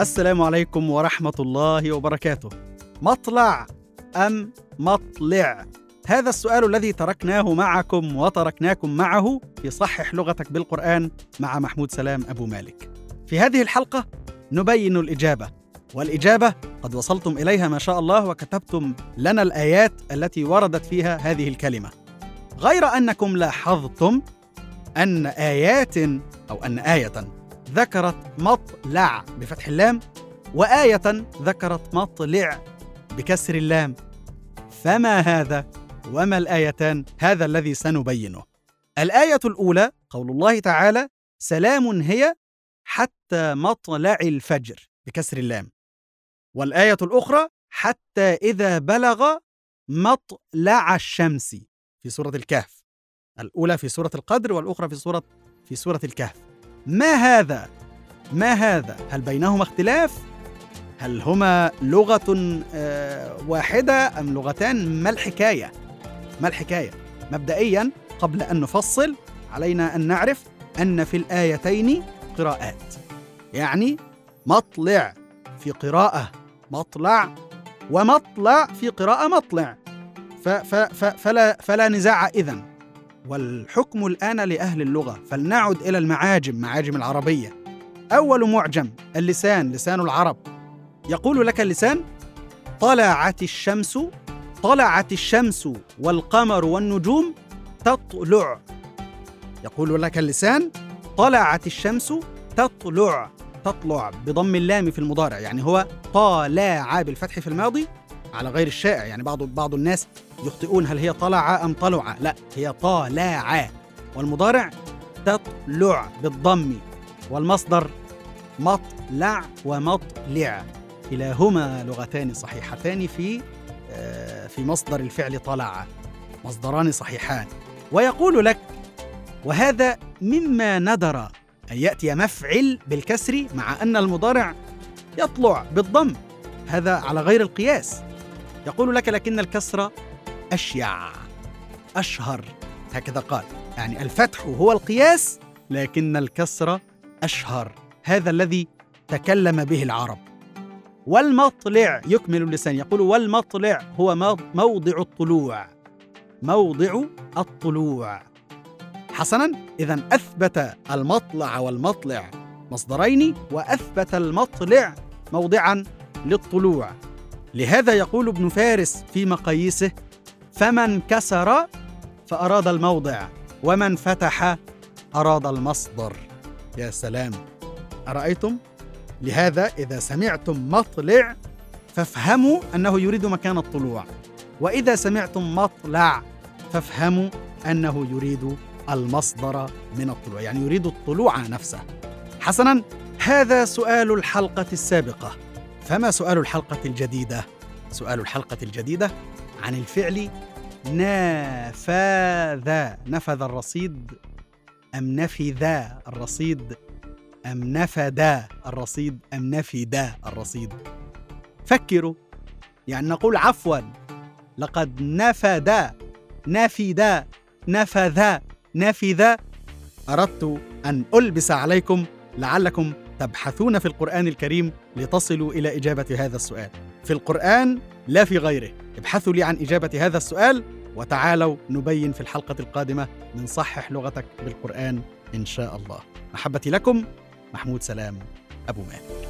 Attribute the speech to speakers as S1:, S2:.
S1: السلام عليكم ورحمة الله وبركاته. مطلع أم مطلع؟ هذا السؤال الذي تركناه معكم وتركناكم معه في صحح لغتك بالقرآن مع محمود سلام أبو مالك. في هذه الحلقة نبين الإجابة، والإجابة قد وصلتم إليها ما شاء الله وكتبتم لنا الآيات التي وردت فيها هذه الكلمة. غير أنكم لاحظتم أن آيات أو أن آية ذكرت مطلع بفتح اللام وآية ذكرت مطلع بكسر اللام. فما هذا؟ وما الآيتان؟ هذا الذي سنبينه. الآية الأولى قول الله تعالى سلام هي حتى مطلع الفجر بكسر اللام. والآية الأخرى حتى إذا بلغ مطلع الشمس في سورة الكهف. الأولى في سورة القدر والأخرى في سورة في سورة الكهف. ما هذا؟ ما هذا؟ هل بينهما اختلاف؟ هل هما لغة آه، واحدة أم لغتان؟ ما الحكاية؟ ما الحكاية؟ مبدئيا قبل أن نفصل علينا أن نعرف أن في الآيتين قراءات يعني مطلع في قراءة مطلع ومطلع في قراءة مطلع فلا, فلا نزاع إذن والحكم الآن لأهل اللغة فلنعد إلى المعاجم معاجم العربية. أول معجم اللسان لسان العرب. يقول لك اللسان طلعت الشمس طلعت الشمس والقمر والنجوم تطلع. يقول لك اللسان طلعت الشمس تطلع تطلع بضم اللام في المضارع. يعني هو طالع بالفتح في الماضي على غير الشائع. يعني بعض بعض الناس يخطئون هل هي طلع أم طلع لا هي طالع والمضارع تطلع بالضم. والمصدر مطلع ومطلع. كلاهما لغتان صحيحتان في آه، في مصدر الفعل طلع مصدران صحيحان. ويقول لك وهذا مما ندر أن يأتي مفعل بالكسر مع أن المضارع يطلع بالضم. هذا على غير القياس. يقول لك لكن الكسر أشيع أشهر. هكذا قال. يعني الفتح هو القياس لكن الكسر أشهر. هذا الذي تكلم به العرب. والمطلع يكمل اللسان يقول والمطلع هو موضع الطلوع. موضع الطلوع. حسنا؟ إذا أثبت المطلع والمطلع مصدرين وأثبت المطلع موضعا للطلوع. لهذا يقول ابن فارس في مقاييسه فمن كسر فأراد الموضع ومن فتح أراد المصدر. يا سلام! أرأيتم؟ لهذا إذا سمعتم مطلع فافهموا أنه يريد مكان الطلوع وإذا سمعتم مطلع فافهموا أنه يريد المصدر من الطلوع يعني يريد الطلوع نفسه. حسنا هذا سؤال الحلقة السابقة. فما سؤال الحلقة الجديدة؟ سؤال الحلقة الجديدة عن الفعل نافذ نفذ الرصيد أم نفذ الرصيد؟ أم نفد الرصيد؟ أم نفد الرصيد؟ فكروا. يعني نقول عفوا. لقد نفد. نفد. نفذ. نفذ. أردت أن ألبس عليكم لعلكم تبحثون في القرآن الكريم لتصلوا إلى إجابة هذا السؤال. في القرآن لا في غيره. ابحثوا لي عن إجابة هذا السؤال وتعالوا نبين في الحلقة القادمة من صحح لغتك بالقرآن إن شاء الله. محبتي لكم محمود سلام أبو مالك